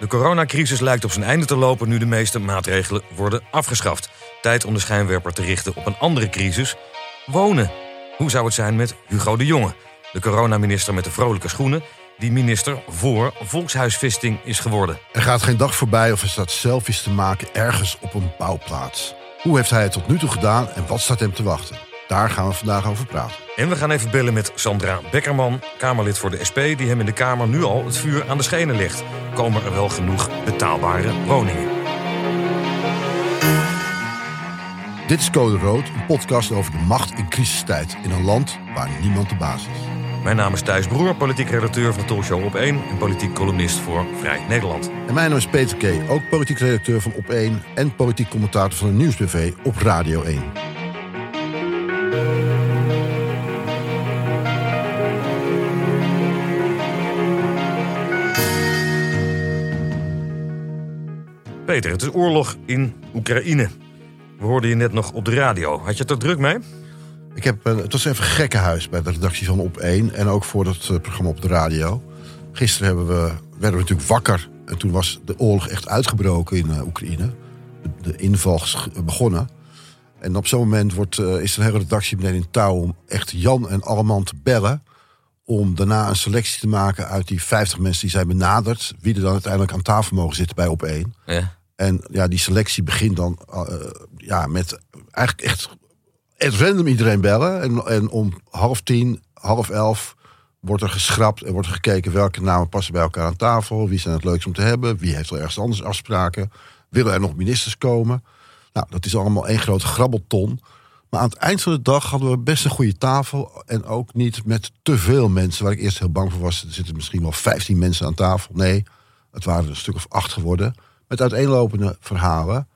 De coronacrisis lijkt op zijn einde te lopen nu de meeste maatregelen worden afgeschaft. Tijd om de schijnwerper te richten op een andere crisis: wonen. Hoe zou het zijn met Hugo de Jonge, de coronaminister met de vrolijke schoenen, die minister voor volkshuisvesting is geworden? Er gaat geen dag voorbij of er staat selfies te maken ergens op een bouwplaats. Hoe heeft hij het tot nu toe gedaan en wat staat hem te wachten? Daar gaan we vandaag over praten. En we gaan even bellen met Sandra Bekkerman, Kamerlid voor de SP, die hem in de Kamer nu al het vuur aan de schenen legt. Komen er wel genoeg betaalbare woningen? Dit is Code Rood, een podcast over de macht in crisistijd in een land waar niemand de baas is. Mijn naam is Thijs Broer, politiek redacteur van de talkshow Op 1 en politiek columnist voor Vrij Nederland. En mijn naam is Peter K., ook politiek redacteur van Op 1 en politiek commentator van de Nieuwsbv op Radio 1. Peter, het is oorlog in Oekraïne. We hoorden je net nog op de radio. Had je het er druk mee? Ik heb, eh, het was even gekkenhuis bij de redactie van Op 1 en ook voor het eh, programma op de radio. Gisteren hebben we, werden we natuurlijk wakker en toen was de oorlog echt uitgebroken in eh, Oekraïne. De, de inval begonnen. En op zo'n moment wordt, eh, is een hele redactie meteen in touw om echt Jan en Alleman te bellen. Om daarna een selectie te maken uit die 50 mensen die zijn benaderd. Wie er dan uiteindelijk aan tafel mogen zitten bij Op 1. Ja. En ja, die selectie begint dan eh, ja, met eigenlijk echt het random iedereen bellen. En, en om half tien, half elf wordt er geschrapt en wordt gekeken welke namen passen bij elkaar aan tafel. Wie zijn het leukst om te hebben? Wie heeft er ergens anders afspraken? Willen er nog ministers komen? Nou, dat is allemaal één grote grabbelton. Maar aan het eind van de dag hadden we best een goede tafel. En ook niet met te veel mensen, waar ik eerst heel bang voor was. Er zitten misschien wel 15 mensen aan tafel. Nee, het waren er een stuk of acht geworden. Met uiteenlopende verhalen.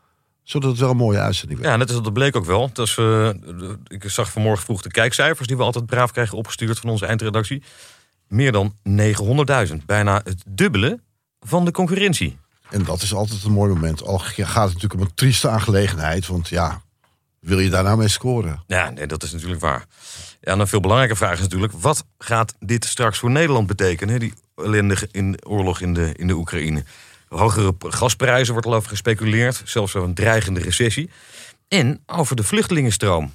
Zodat het wel een mooie uitzending werd. Ja, net als dat bleek ook wel. Dat is, eh, ik zag vanmorgen vroeg de kijkcijfers die we altijd braaf krijgen opgestuurd van onze eindredactie. Meer dan 900.000. Bijna het dubbele van de concurrentie. En dat is altijd een mooi moment. Al gaat het natuurlijk om een trieste aangelegenheid. Want ja, wil je daar nou mee scoren? Ja, nee, dat is natuurlijk waar. Ja, en een veel belangrijke vraag is natuurlijk... wat gaat dit straks voor Nederland betekenen? Die ellendige in, oorlog in de, in de Oekraïne. Hogere gasprijzen wordt al over gespeculeerd. Zelfs over een dreigende recessie. En over de vluchtelingenstroom.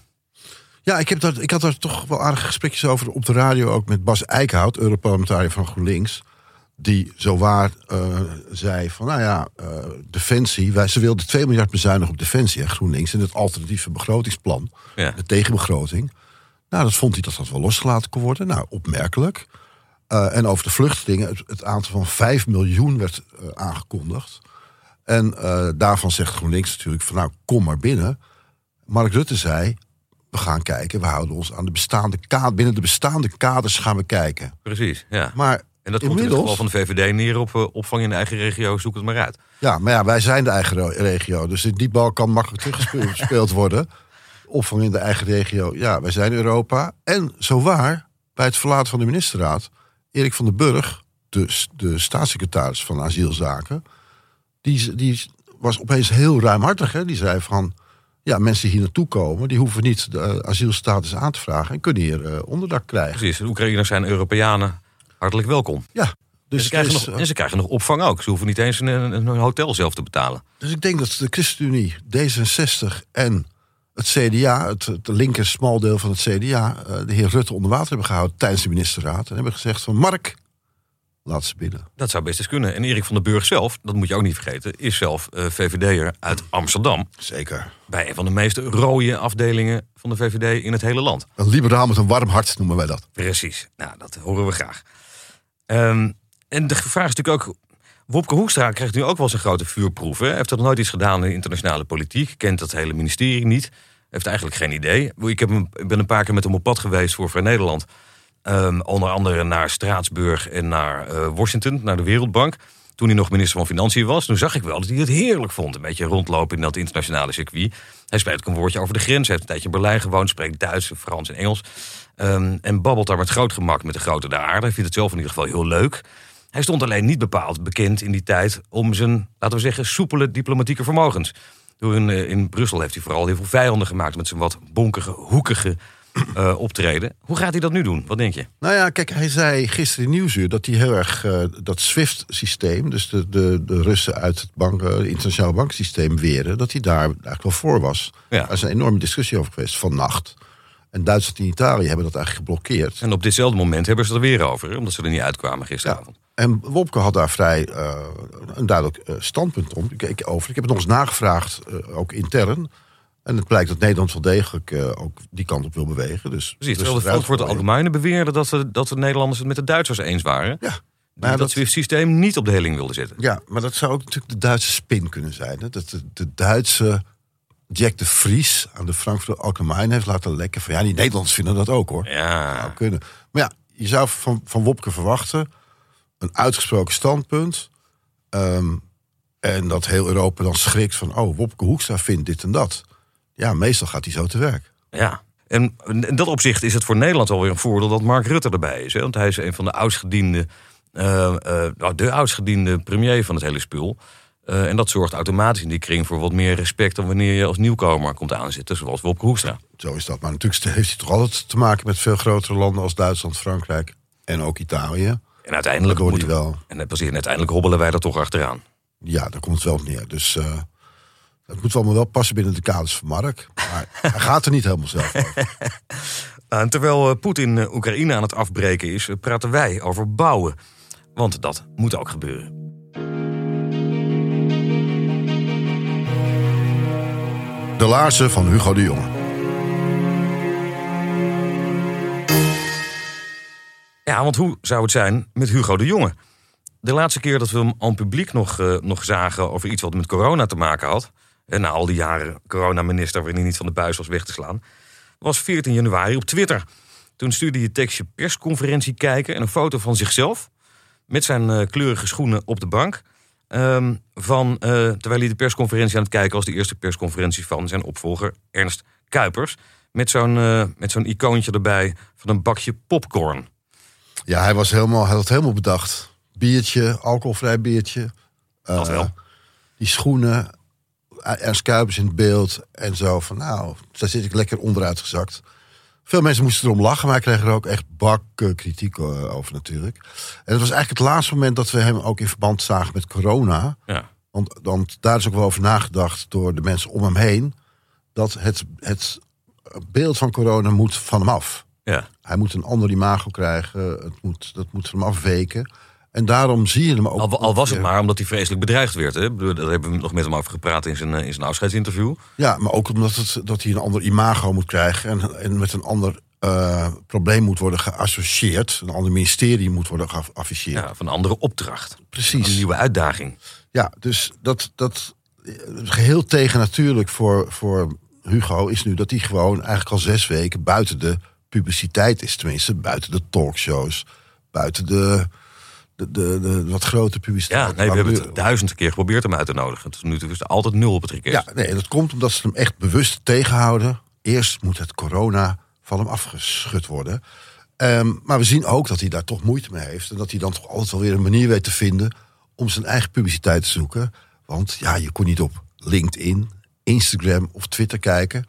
Ja, ik, heb dat, ik had daar toch wel aardige gesprekjes over op de radio. Ook met Bas Eickhout, Europarlementariër van GroenLinks. Die zowaar eh zei van, nou ja, eh, Defensie... Wij, ze wilden 2 miljard bezuinigen op Defensie, hè, GroenLinks... in het alternatieve begrotingsplan, Ja. de tegenbegroting. Nou, dat vond hij dat dat wel losgelaten kon worden. Nou, opmerkelijk. Eh, en over de vluchtelingen, het, het aantal van 5 miljoen werd eh, aangekondigd. En eh, daarvan zegt GroenLinks natuurlijk van, nou, kom maar binnen. Mark Rutte zei, we gaan kijken, we houden ons aan de bestaande kaders. Binnen de bestaande kaders gaan we kijken. Precies, ja. Maar En dat komt in het geval van de VVD neer op opvang in de eigen regio. Zoek het maar uit. ja, maar ja, wij zijn de eigen regio. Dus die bal kan makkelijk teruggespeeld worden. Opvang in de eigen regio. Ja, wij zijn Europa. En zo waar, bij het verlaten van de ministerraad... Erik van den Burg, de, de staatssecretaris van asielzaken... Die, die was opeens heel ruimhartig. Hè? Die zei van, ja, mensen die hier naartoe komen... die hoeven niet de eh, asielstatus aan te vragen... en kunnen hier eh, onderdak krijgen. Precies, de Oekraïners zijn Europeanen hartelijk welkom. Ja, Dus dus, ze krijgen dus, nog, en ze krijgen nog opvang ook. Ze hoeven niet eens een, een, een hotel zelf te betalen. Dus ik denk dat de ChristenUnie, D66 en het CDA, het, het linker smaldeel van het CDA, eh, de heer Rutte onder water hebben gehouden tijdens de ministerraad. En hebben gezegd van Mark, laat ze binnen. Dat zou best eens kunnen. En Erik van den Burg zelf, dat moet je ook niet vergeten, is zelf eh, VVD'er uit Amsterdam. Zeker. Bij een van de meest rode afdelingen van de VVD in het hele land. Een liberaal met een warm hart noemen wij dat. Precies. Nou, dat horen we graag. Ehm, en de vraag is natuurlijk ook. Wopke Hoekstra krijgt nu ook wel zijn grote vuurproef. Hè? Hij heeft nog nooit iets gedaan in internationale politiek. Kent dat hele ministerie niet. Heeft eigenlijk geen idee. Ik, heb ben een paar keer met hem op pad geweest voor Vrij Nederland. Ehm, onder andere naar Straatsburg en naar eh, Washington, naar de Wereldbank. Toen hij nog minister van Financiën was, toen zag ik wel dat hij het heerlijk vond. Een beetje rondlopen in dat internationale circuit. Hij spreekt ook een woordje over de grens. Hij heeft een tijdje in Berlijn gewoond, spreekt Duits, Frans en Engels. Ehm, en babbelt daar met groot gemak met de grote der aarde. Hij vindt het zelf in ieder geval heel leuk. Hij stond alleen niet bepaald bekend in die tijd om zijn, laten we zeggen, soepele diplomatieke vermogens. Door in, eh, in Brussel heeft hij vooral heel veel vijanden gemaakt met zijn wat bonkige, hoekige eh, optreden. Hoe gaat hij dat nu doen? Wat denk je? Nou ja, kijk, hij zei gisteren in Nieuwsuur dat hij heel erg eh, dat SWIFT-systeem, dus de, de, de Russen uit het bank, uh, internationale banksysteem weren, dat hij daar eigenlijk wel voor was. Ja. Er is een enorme discussie over geweest vannacht. En Duitsland en Italië hebben dat eigenlijk geblokkeerd. En op ditzelfde moment hebben ze er weer over, omdat ze er niet uitkwamen gisteravond. En Wopke had daar vrij uh, een duidelijk uh, standpunt om, ik, over. Ik heb het nog eens nagevraagd, uh, ook intern. En het blijkt dat Nederland wel degelijk ook die kant op wil bewegen. Dus, Precies, dus terwijl de Frankfurt Allgemeine beweerde dat, we, dat de Nederlanders het met de Duitsers eens waren. Ja. Die dat, dat SWIFT-systeem niet op de helling wilden zetten. Ja, maar dat zou ook natuurlijk de Duitse spin kunnen zijn. Hè? Dat de, de Duitse Jack de Vries aan de Frankfurt Allgemeine heeft laten lekken. Van ja, die Nederlanders vinden dat ook hoor. Ja. Dat zou kunnen. Maar ja, je zou van, van Wopke verwachten een uitgesproken standpunt. Um, en dat heel Europa dan schrikt van, oh, Wopke Hoekstra vindt dit en dat. Ja, meestal gaat hij zo te werk. Ja, en in dat opzicht is het voor Nederland alweer een voordeel dat Mark Rutte erbij is. Hè? Want hij is een van de oudstgediende, uh, uh, de oudstgediende premier van het hele spul. Uh, en dat zorgt automatisch in die kring voor wat meer respect dan wanneer je als nieuwkomer komt aanzitten, zoals Wopke Hoekstra. Zo is dat. Maar natuurlijk heeft hij toch altijd te maken met veel grotere landen als Duitsland, Frankrijk en ook Italië. En uiteindelijk, moeten, wel. en, en uiteindelijk hobbelen wij er toch achteraan. Ja, daar komt het wel op neer. Dus uh, dat moet allemaal wel passen binnen de kaders van Mark. Maar hij gaat er niet helemaal zelf over. en terwijl Poetin Oekraïne aan het afbreken is, praten wij over bouwen. Want dat moet ook gebeuren. De laarzen van Hugo de Jonge. Ja, want hoe zou het zijn met Hugo de Jonge? De laatste keer dat we hem aan publiek nog, uh, nog zagen over iets wat met corona te maken had. En na al die jaren coronaminister waarin hij niet van de buis was weg te slaan. Was 14 januari op Twitter. Toen stuurde hij het tekstje persconferentie kijken en een foto van zichzelf. Met zijn uh, kleurige schoenen op de bank. Um, van, uh, terwijl hij de persconferentie aan het kijken was, de eerste persconferentie van zijn opvolger Ernst Kuipers. Met zo'n met zo'n icoontje erbij van een bakje popcorn. Ja, hij, was helemaal, hij had het helemaal bedacht. Biertje, alcoholvrij biertje. Uh, dat wel. Die schoenen, Ernst Kuipers in het beeld en zo. Van nou, daar zit ik lekker onderuit gezakt. Veel mensen moesten erom lachen, maar hij kreeg er ook echt bakken kritiek over natuurlijk. En het was eigenlijk het laatste moment dat we hem ook in verband zagen met corona. Ja. Want, want daar is ook wel over nagedacht door de mensen om hem heen. Dat het, het beeld van corona moet van hem af. Ja. Hij moet een ander imago krijgen. Het moet, dat moet van hem afweken. En daarom zie je hem ook. Al, al was het maar omdat hij vreselijk bedreigd werd. Hè? Daar hebben we nog met hem over gepraat in zijn, in zijn afscheidsinterview. Ja, maar ook omdat het, dat hij een ander imago moet krijgen. En, en met een ander uh, probleem moet worden geassocieerd. Een ander ministerie moet worden geafficheerd. Ja, van een andere opdracht. Precies. Een nieuwe uitdaging. Ja, dus dat, dat geheel tegen natuurlijk voor, voor Hugo is nu dat hij gewoon eigenlijk al zes weken buiten de publiciteit is. Tenminste, buiten de talkshows, buiten de, de, de, de wat grote publiciteit. Ja, nee, we hebben het duizend keer geprobeerd hem uit te nodigen. Tot nu toe is er altijd nul op het request. Ja, nee, dat komt omdat ze hem echt bewust tegenhouden. Eerst moet het corona van hem afgeschud worden. Um, maar we zien ook dat hij daar toch moeite mee heeft. En dat hij dan toch altijd wel weer een manier weet te vinden om zijn eigen publiciteit te zoeken. Want ja, je kon niet op LinkedIn, Instagram of Twitter kijken.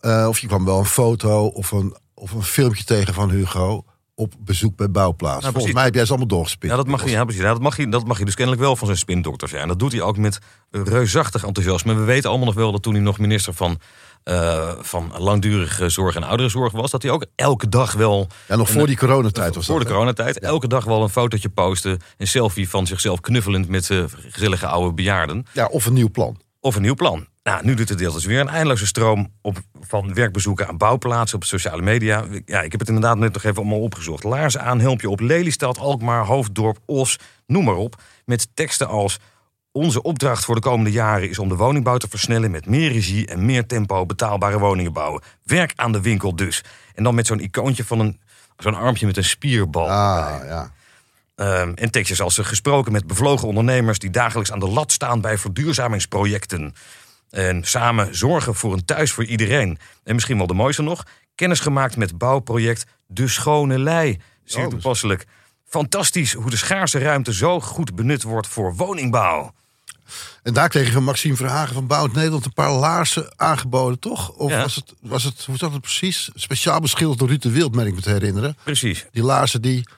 Uh, of je kwam wel een foto of een, of een filmpje tegen van Hugo op bezoek bij Bouwplaats. Nou, Volgens mij heb jij ze allemaal doorgespit. Ja, dat mag, je, ja, precies. Ja, dat, mag je, dat mag je dus kennelijk wel van zijn spindokter zijn. Dat doet hij ook met reusachtig enthousiasme. We weten allemaal nog wel dat toen hij nog minister van, uh, van langdurige zorg en ouderenzorg was... dat hij ook elke dag wel... Ja, nog voor die coronatijd was Voor dat, de coronatijd. Ja. Elke dag wel een fotootje posten. Een selfie van zichzelf knuffelend met uh, gezellige oude bejaarden. Ja, of een nieuw plan. Of een nieuw plan. Nou, nu doet het deel dus weer een eindeloze stroom op, van werkbezoeken aan bouwplaatsen op sociale media. Ja, ik heb het inderdaad net nog even allemaal opgezocht. Laarzen aan, helmpje op Lelystad, Alkmaar, Hoofddorp, Os, noem maar op. Met teksten als... Onze opdracht voor de komende jaren is om de woningbouw te versnellen... met meer regie en meer tempo betaalbare woningen bouwen. Werk aan de winkel dus. En dan met zo'n icoontje van een... zo'n armpje met een spierbal. Ah, ja. Um, en tekstjes als gesproken met bevlogen ondernemers... die dagelijks aan de lat staan bij verduurzamingsprojecten... En samen zorgen voor een thuis voor iedereen. En misschien wel de mooiste nog, kennis gemaakt met bouwproject De Schone Lei. Zeer Oh, dus- toepasselijk. Fantastisch hoe de schaarse ruimte zo goed benut wordt voor woningbouw. En daar van Maxime Verhagen van Bouwend Nederland een paar laarzen aangeboden, toch? Of Ja. was, het, was het, hoe zat het precies? Speciaal beschilderd door Ruud de Wild, meen ik me te herinneren. Precies. Die laarzen die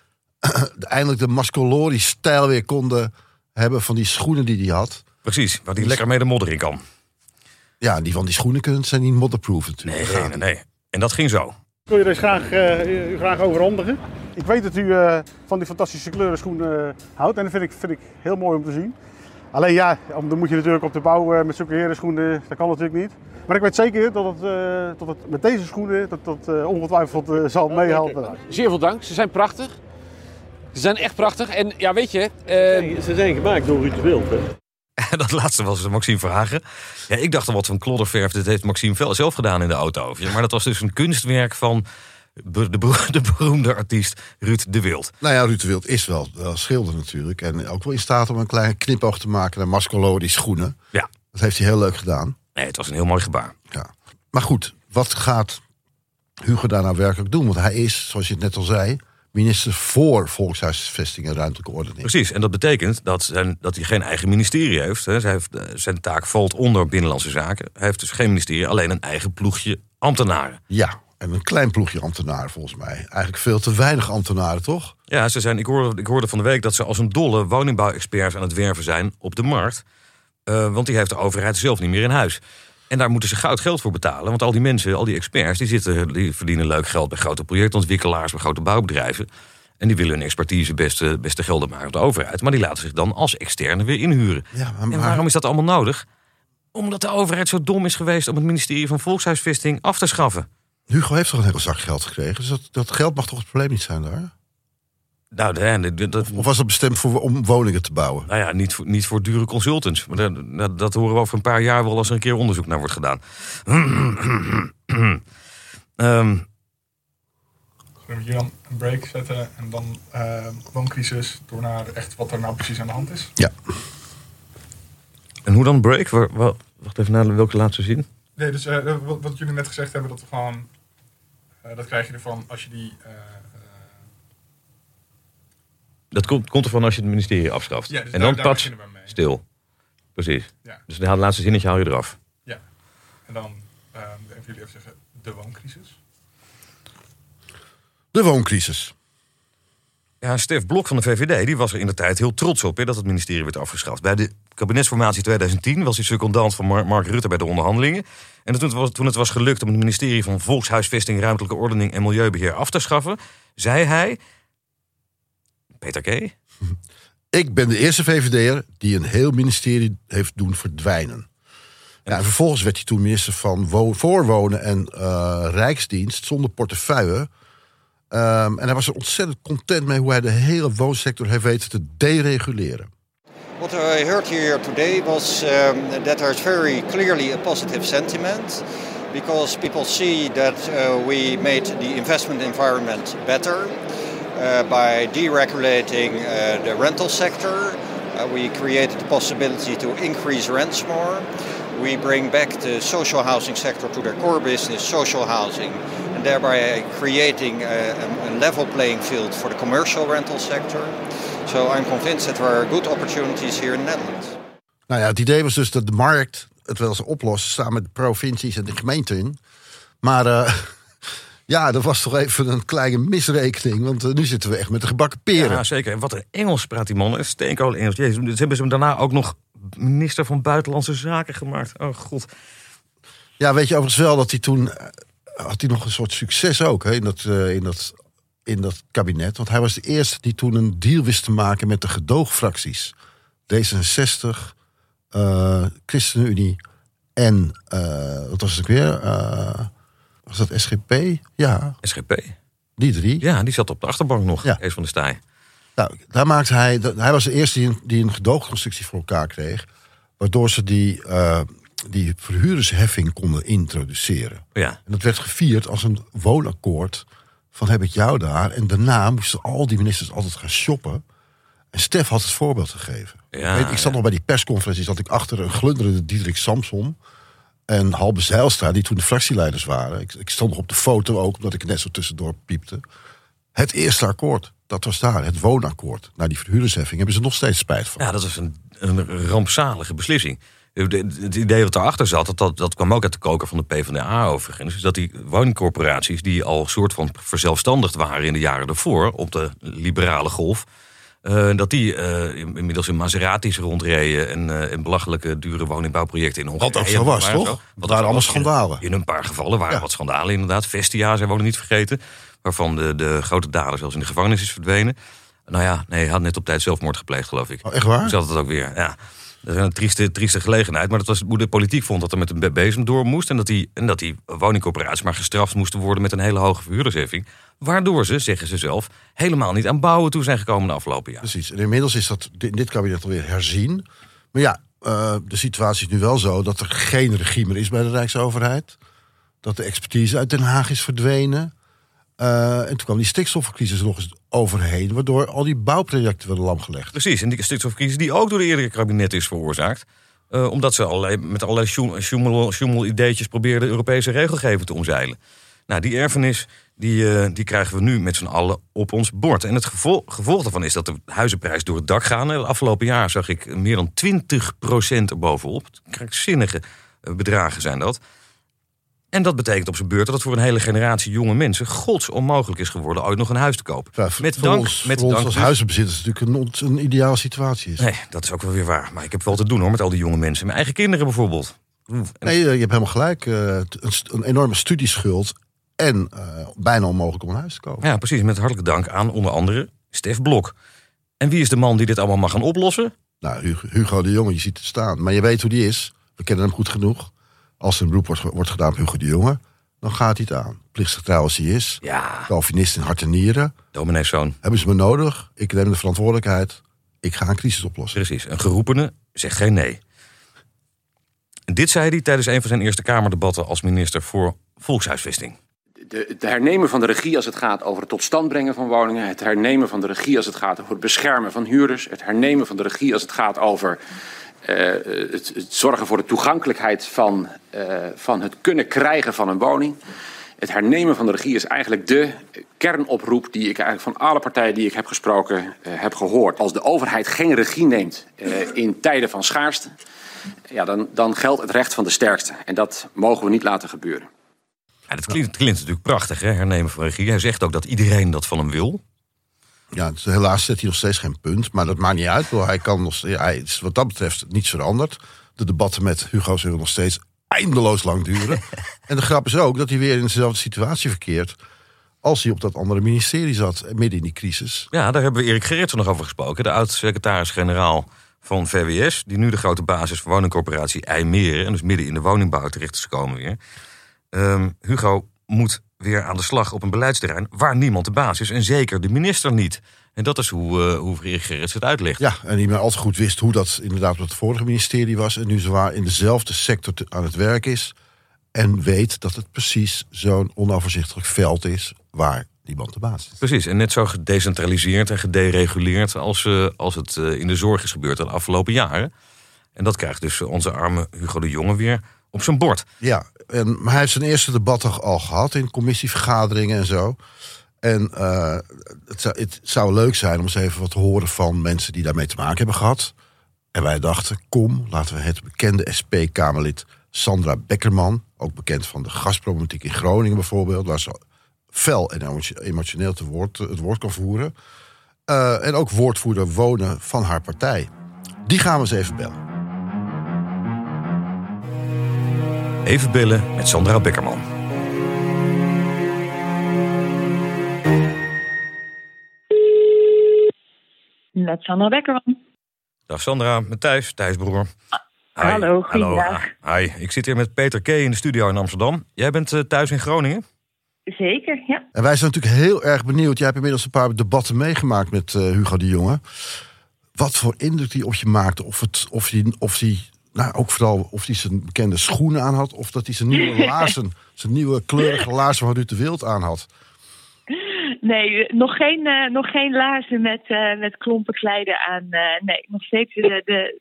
eindelijk de Mascolori-stijl weer konden hebben van die schoenen die hij had. Precies, waar die lekker mee de modder in kan. Ja, die van die schoenen kunnen zijn niet modderproof Nee, natuurlijk. nee, nee, nee. En dat ging zo. Ik wil je deze graag, eh, u graag overhandigen. Ik weet dat u eh, van die fantastische kleurenschoen eh, houdt en dat vind ik, vind ik heel mooi om te zien. Alleen ja, om- dan moet je natuurlijk op de bouw eh, met zulke herenschoenen, dat kan natuurlijk niet. Maar ik weet zeker dat het, eh, dat het met deze schoenen dat, dat eh, ongetwijfeld zal meehelpen. Zeer veel dank. Ze zijn prachtig. Ze zijn echt prachtig. En ja, weet je, eh, Ze zijn gemaakt door Ruud de Wild, hè? Dat laatste was Maxime Verhagen. Ja, ik dacht al wat van klodderverf. Dit heeft Maxime wel zelf gedaan in de auto. Maar dat was dus een kunstwerk van de, be- de beroemde artiest Ruud de Wild. Nou ja, Ruud de Wild is wel, wel schilder natuurlijk. En ook wel in staat om een klein knipoog te maken naar Mascolori schoenen. Ja, Dat heeft hij heel leuk gedaan. nee, het was een heel mooi gebaar. Ja. Maar goed, wat gaat Hugo daar nou werkelijk doen? Want hij is, zoals je het net al zei, minister voor volkshuisvesting en ruimtelijke ordening. Precies, en dat betekent dat, zijn, dat hij geen eigen ministerie heeft. Hè. Zij heeft zijn taak valt onder Binnenlandse Zaken. Hij heeft dus geen ministerie, alleen een eigen ploegje ambtenaren. Ja, en een klein ploegje ambtenaren volgens mij. Eigenlijk veel te weinig ambtenaren, toch? Ja, ze zijn, ik, hoorde, ik hoorde van de week dat ze als een dolle woningbouwexperts aan het werven zijn op de markt. Eh, want die heeft de overheid zelf niet meer in huis. En daar moeten ze goud geld voor betalen. Want al die mensen, al die experts, die, zitten, die verdienen leuk geld bij grote projectontwikkelaars, bij grote bouwbedrijven. En die willen hun expertise beste, beste gelden maken op de overheid. Maar die laten zich dan als externe weer inhuren. Ja, maar, En waarom is dat allemaal nodig? Omdat de overheid zo dom is geweest om het ministerie van Volkshuisvesting af te schaffen. Hugo heeft toch een hele zak geld gekregen? Dus dat, dat geld mag toch het probleem niet zijn daar? Nou, de- dat, Of was dat bestemd voor, om woningen te bouwen? Nou ja, niet voor, niet voor dure consultants. Maar dat, dat, dat horen we over een paar jaar wel als er een keer onderzoek naar wordt gedaan. Ehm, Zullen we hier dan een break zetten en dan eh wooncrisis door naar echt wat er nou precies aan de hand is? Ja. en hoe dan break? Wa- wa- Wacht even naar welke laatste zin. Nee, dus eh, wat, wat jullie net gezegd hebben, dat we gewoon, eh, dat krijg je ervan als je die, eh, Dat komt, komt ervan als je het ministerie afschaft. ja, dus en daar, dan pats, stil. Precies. Ja. Dus het laatste zinnetje haal je eraf. Ja, en dan eh, even jullie even zeggen, de wooncrisis. De wooncrisis. Ja, Stef Blok van de VVD die was er in de tijd heel trots op hè, dat het ministerie werd afgeschaft. Bij de kabinetsformatie 2010 was hij secondant van Mar- Mark Rutte bij de onderhandelingen. En toen het, was, toen het was gelukt om het ministerie van Volkshuisvesting, Ruimtelijke Ordening en Milieubeheer af te schaffen, zei hij. Peter K. Ik ben de eerste VVD'er die een heel ministerie heeft doen verdwijnen. Ja, en vervolgens werd hij toen minister van wo- Voorwonen en eh, Rijksdienst zonder portefeuille. Ehm, en hij was er ontzettend content mee hoe hij de hele woonsector heeft weten te dereguleren. What I heard here today was um, that there's very clearly a positive sentiment because people see that uh, we made the investment environment better by deregulating uh, the rental sector. Uh, we created the possibility to increase rents more. We bring back the social housing sector to their core business, social housing, and thereby creating a, level playing field for the commercial rental sector. So I'm convinced that there are good opportunities here in the Netherlands. Nou ja, het idee was dus dat de markt het wel eens oplost samen met de provincies en de gemeenten. Maar eh, ja, dat was toch even een kleine misrekening. Want eh, nu zitten we echt met de gebakken peren. Ja, zeker. En wat een Engels praat die man. Steenkool Engels. Jezus, ze hebben ze hem daarna ook nog minister van Buitenlandse Zaken gemaakt. Oh god. Ja, weet je overigens wel dat hij toen... eh, had hij nog een soort succes ook hè, in, dat, eh, in, dat, in dat kabinet. Want hij was de eerste die toen een deal wist te maken met de gedoogfracties. D66, eh, ChristenUnie en... wat was het ook weer? Was dat SGP? Ja, SGP. die drie. Ja, die zat op de achterbank nog. Ja. Kees van der Staaij. Nou, daar maakte hij, hij was de eerste die een, die een gedoogconstructie voor elkaar kreeg. Waardoor ze die, eh, die verhuurdersheffing konden introduceren. Ja. En dat werd gevierd als een woonakkoord van heb ik jou daar. En daarna moesten al die ministers altijd gaan shoppen. En Stef had het voorbeeld gegeven. Ja, ik, weet, ik zat ja. nog bij die persconferentie, zat ik achter een glunderende Diederik Samson. En Halbe Zijlstra, die toen de fractieleiders waren. Ik, ik stond nog op de foto ook, omdat ik net zo tussendoor piepte. Het eerste akkoord. dat was daar, het woonakkoord. Nou, die verhuurdersheffing hebben ze nog steeds spijt van. Ja, dat was een, een rampzalige beslissing. Het idee wat erachter zat, dat, dat, kwam ook uit de koker van de PvdA overigens. dat die woningcorporaties die al soort van verzelfstandigd waren in de jaren daarvoor, op de liberale golf, eh, dat die eh, inmiddels in Maseratis rondreden en, eh, en belachelijke dure woningbouwprojecten in Hongarije. Wat ook zo was, toch? zo. Wat waren allemaal schandalen. In, in een paar gevallen waren Ja. wat schandalen inderdaad. Vestia, zij worden niet vergeten. Waarvan de, de grote dader zelfs in de gevangenis is verdwenen. Nou ja, nee, hij had net op tijd zelfmoord gepleegd, geloof ik. Oh, echt waar? Zat het ook weer? Ja. Dat is een trieste, trieste gelegenheid. Maar dat was hoe de politiek vond dat er met een be- bezem door moest. En dat die, en dat die woningcorporaties maar gestraft moesten worden met een hele hoge verhuurdersheffing. Waardoor ze, zeggen ze zelf, helemaal niet aan bouwen toe zijn gekomen de afgelopen jaar. Precies. En inmiddels is dat in dit kabinet alweer herzien. Maar ja, eh, de situatie is nu wel zo dat er geen regie meer is bij de Rijksoverheid. Dat de expertise uit Den Haag is verdwenen. Eh, en toen kwam die stikstofcrisis nog eens overheen. Waardoor al die bouwprojecten werden lam gelegd. Precies, en die stikstofcrisis die ook door de eerdere kabinet is veroorzaakt. Eh, omdat ze met allerlei sjoemel-ideetjes probeerden de Europese regelgeving te omzeilen. Nou, die erfenis die, eh, die krijgen we nu met z'n allen op ons bord. En het gevolg, gevolg daarvan is dat de huizenprijs door het dak gaan. Het afgelopen jaar zag ik meer dan 20% erbovenop. Krankzinnige bedragen zijn dat. En dat betekent op zijn beurt dat het voor een hele generatie jonge mensen gods onmogelijk is geworden ooit nog een huis te kopen. Ja, met dank, ons, met ons dank als huizenbezitters natuurlijk een, een ideale situatie is. Nee, dat is ook wel weer waar. Maar ik heb wel te doen hoor met al die jonge mensen. Mijn eigen kinderen bijvoorbeeld. Nee, eh, je hebt helemaal gelijk. eh, een, enorme studieschuld. En eh, bijna onmogelijk om een huis te kopen. Ja, precies. Met hartelijk dank aan onder andere Stef Blok. En wie is de man die dit allemaal mag gaan oplossen? Nou, Hugo, Hugo de Jonge, je ziet het staan. Maar je weet hoe die is. We kennen hem goed genoeg. Als er een beroep wordt, wordt gedaan op Hugo de Jonge, dan gaat hij het aan. Plichtsgetrouw als hij is. Ja, Calvinist in hart en nieren. domineeszoon. Hebben ze me nodig? Ik neem de verantwoordelijkheid. Ik ga een crisis oplossen. Precies. Een geroepene zegt geen nee. En dit zei hij tijdens een van zijn Eerste Kamerdebatten als minister voor Volkshuisvesting. De, het hernemen van de regie als het gaat over het tot stand brengen van woningen. Het hernemen van de regie als het gaat over het beschermen van huurders. Het hernemen van de regie als het gaat over het, het zorgen voor de toegankelijkheid van, eh, van het kunnen krijgen van een woning. Het hernemen van de regie is eigenlijk de kernoproep die ik eigenlijk van alle partijen die ik heb gesproken eh, heb gehoord. Als de overheid geen regie neemt eh, in tijden van schaarste, ja, dan, dan geldt het recht van de sterkste. En dat mogen we niet laten gebeuren. Ja, dat klinkt, klinkt natuurlijk prachtig, hè? hernemen van regie. Hij zegt ook dat iedereen dat van hem wil. Ja, dus helaas zet hij nog steeds geen punt. Maar dat maakt niet uit. hoor. Hij kan nog, ja, hij is wat dat betreft niets veranderd. De debatten met Hugo zullen nog steeds eindeloos lang duren. en de grap is ook dat hij weer in dezelfde situatie verkeert... als hij op dat andere ministerie zat, midden in die crisis. Ja, daar hebben we Erik Gerritsen nog over gesproken. De oud-secretaris-generaal van VWS. Die nu de grote basis voor woningcorporatie IJmeren. En dus midden in de woningbouw terecht is gekomen weer. Ehm, Hugo moet weer aan de slag op een beleidsterrein waar niemand de baas is. En zeker de minister niet. En dat is hoe, eh hoe Erik Gerritsen het uitlegt. Ja, en die maar al te goed wist hoe dat inderdaad op het vorige ministerie was... en nu zwaar in dezelfde sector te- aan het werk is... en weet dat het precies zo'n onoverzichtelijk veld is... waar niemand de baas is. Precies, en net zo gedecentraliseerd en gedereguleerd als, eh, als het eh, in de zorg is gebeurd de afgelopen jaren. En dat krijgt dus onze arme Hugo de Jonge weer op zijn bord. Ja, en, maar hij heeft zijn eerste debat al- gehad in commissievergaderingen en zo. En eh, het, zou, het zou leuk zijn om eens even wat te horen van mensen die daarmee te maken hebben gehad. En wij dachten, kom, laten we het bekende SP-Kamerlid Sandra Beckerman, ook bekend van de gasproblematiek in Groningen bijvoorbeeld, waar ze fel en emotio- emotioneel te woord, het woord kan voeren. Eh, en ook woordvoerder wonen van haar partij. Die gaan we eens even bellen. Even bellen met Sandra Beckerman. Met Sandra Beckerman. Dag Sandra, met Thijs, Thijs broer. Hi. hallo, goeiedag. Hi, ik zit hier met Peter K. in de studio in Amsterdam. Jij bent eh, thuis in Groningen? Zeker, ja. En wij zijn natuurlijk heel erg benieuwd. Jij hebt inmiddels een paar debatten meegemaakt met eh, Hugo de Jonge. Wat voor indruk die op je maakte. Of, het, of die, of die nou, ook vooral of hij zijn bekende schoenen aan had. Of dat hij zijn nieuwe laarzen, zijn nieuwe kleurige laarzen van Ruud de Wild aan had. Nee, nog geen, eh, nog geen laarzen met, eh, met klompen kleider aan. eh, nee, nog steeds de, de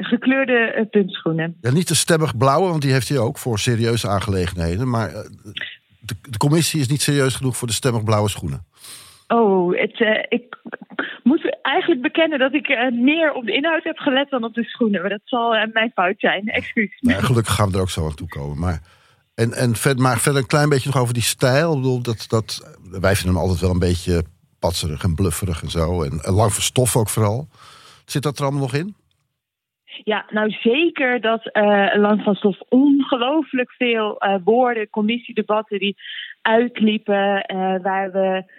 gekleurde puntschoenen. Ja, niet de stemmig blauwe, want die heeft hij ook voor serieuze aangelegenheden. Maar de, de commissie is niet serieus genoeg voor de stemmig blauwe schoenen. Oh, het, uh, ik moet eigenlijk bekennen dat ik uh, meer op de inhoud heb gelet dan op de schoenen. Maar dat zal uh, mijn fout zijn. Excuus. Nou, gelukkig gaan we er ook zo aan toe komen. Maar, en, en verder, maar verder een klein beetje nog over die stijl. Ik bedoel, dat, dat, wij vinden hem altijd wel een beetje patserig en blufferig en zo. En, en lang van stof ook vooral. Zit dat er allemaal nog in? Ja, nou zeker dat uh, Lang van Stof ongelooflijk veel uh, woorden, commissiedebatten die uitliepen, uh, waar we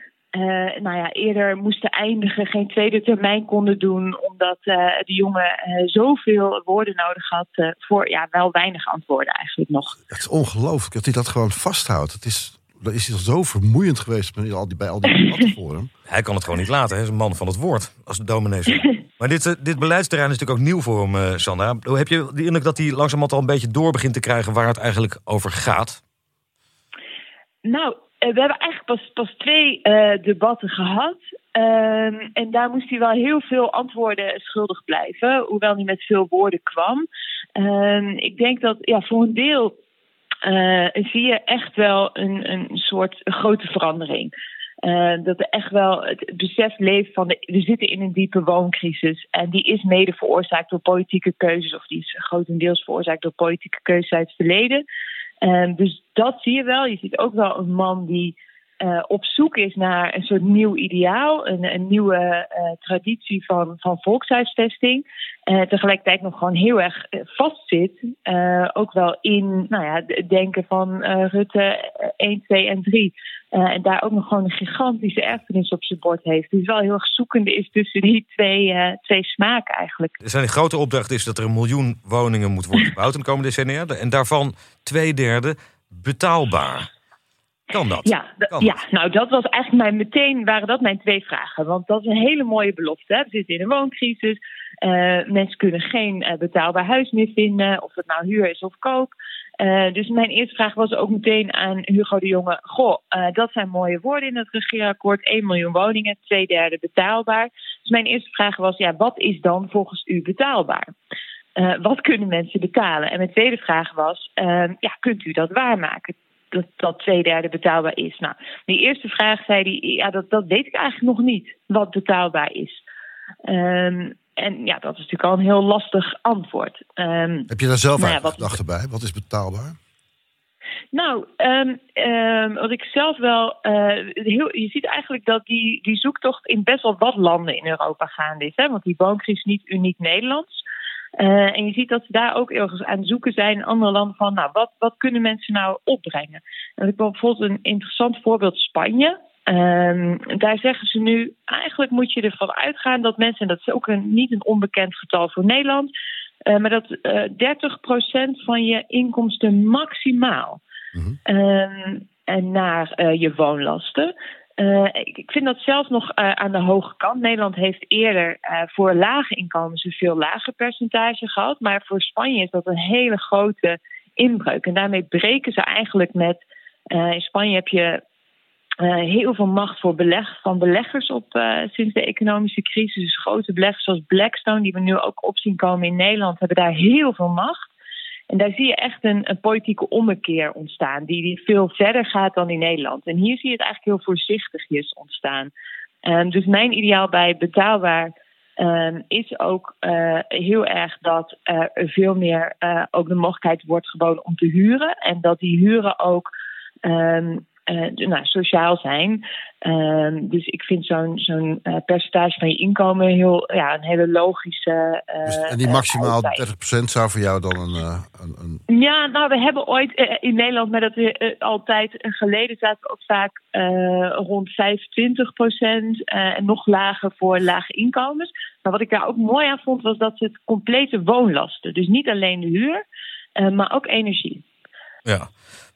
nou ja, eerder moesten eindigen, geen tweede termijn konden doen, omdat de jongen zoveel woorden nodig had voor ja, wel weinig antwoorden eigenlijk nog. Het is ongelooflijk dat hij dat gewoon vasthoudt. Het is dat is zo vermoeiend geweest bij al die, bij al die debatten voor hem. Hij kan het gewoon niet laten. Hij is een man van het woord, als de dominee Maar dit, dit beleidsterrein is natuurlijk ook nieuw voor hem, uh, Sandra. Heb je de indruk dat hij langzamerhand al een beetje door begint te krijgen... waar het eigenlijk over gaat? Nou, we hebben eigenlijk pas, pas twee debatten gehad. Ehm, en daar moest hij wel heel veel antwoorden schuldig blijven. Hoewel hij met veel woorden kwam. Ehm, ik denk dat ja, voor een deel zie je echt wel een, een soort grote verandering. Uh, dat er echt wel het besef leeft van de, we zitten in een diepe wooncrisis. En die is mede veroorzaakt door politieke keuzes, of die is grotendeels veroorzaakt door politieke keuzes uit het verleden. Uh, dus dat zie je wel. Je ziet ook wel een man die uh, op zoek is naar een soort nieuw ideaal, een, een nieuwe uh, traditie van, van volkshuisvesting. Uh, tegelijkertijd nog gewoon heel erg vastzit, ook wel in nou ja, het denken van Rutte 1, 2 en 3. en daar ook nog gewoon een gigantische erfenis op zijn bord heeft. Dus wel heel erg zoekende is tussen die twee, twee smaken eigenlijk. Zijn grote opdracht is dat er een miljoen woningen moet worden gebouwd in de komende decennia. En daarvan twee derde betaalbaar. Kan dat? Ja, ja, nou dat was eigenlijk mijn, meteen waren dat mijn twee vragen. Want dat is een hele mooie belofte. Hè? We zitten in een wooncrisis. Uh, mensen kunnen geen uh, betaalbaar huis meer vinden, of het nou huur is of koop. Uh, dus mijn eerste vraag was ook meteen aan Hugo de Jonge. Goh, dat zijn mooie woorden in het regeerakkoord. 1 miljoen woningen, twee derde betaalbaar. Dus mijn eerste vraag was, ja, wat is dan volgens u betaalbaar? wat kunnen mensen betalen? En mijn tweede vraag was, ja, kunt u dat waarmaken? Dat, dat twee derde betaalbaar is. Nou, die eerste vraag zei hij, ja, dat, dat weet ik eigenlijk nog niet, wat betaalbaar is. Um, en ja, dat is natuurlijk al een heel lastig antwoord. Um, Heb je daar zelf nou wat, bij? Wat is betaalbaar? Nou, um, um, wat ik zelf wel. Uh, heel, je ziet eigenlijk dat die, die zoektocht in best wel wat landen in Europa gaande is. Hè? Want die wooncrisis is niet uniek Nederlands. Uh, en je ziet dat ze daar ook ergens aan het zoeken zijn in andere landen van, nou, wat, wat kunnen mensen nou opbrengen? En ik bijvoorbeeld een interessant voorbeeld Spanje. Um, daar zeggen ze nu, eigenlijk moet je ervan uitgaan dat mensen, en dat is ook een, niet een onbekend getal voor Nederland, uh, maar dat uh, eh, 30% van je inkomsten maximaal mm -hmm. en naar je woonlasten. Uh, ik vind dat zelfs nog uh, aan de hoge kant. Nederland heeft eerder uh, voor lage inkomens een veel lager percentage gehad. Maar voor Spanje is dat een hele grote inbreuk. En daarmee breken ze eigenlijk met. in Spanje heb je heel veel macht voor beleg, van beleggers op sinds de economische crisis. Dus grote beleggers zoals Blackstone, die we nu ook op zien komen in Nederland, hebben daar heel veel macht. En daar zie je echt een, een politieke ommekeer ontstaan, die, die, veel verder gaat dan in Nederland. En hier zie je het eigenlijk heel voorzichtigjes ontstaan. Um, dus mijn ideaal bij betaalbaar um, is ook uh, heel erg dat er veel meer uh, ook de mogelijkheid wordt geboden om te huren. En dat die huren ook um, uh, nou, sociaal zijn. Uh, dus ik vind zo'n zo'n uh, percentage van je inkomen heel, ja, een hele logische. Dus, en die maximaal 30% zou voor jou dan een, een, een, Ja, nou, we hebben ooit in Nederland, maar dat we altijd geleden zaten we ook vaak rond 25% en nog lager voor lage inkomens. Maar wat ik daar ook mooi aan vond, was dat het complete woonlasten. Dus niet alleen de huur, maar ook energie. Ja.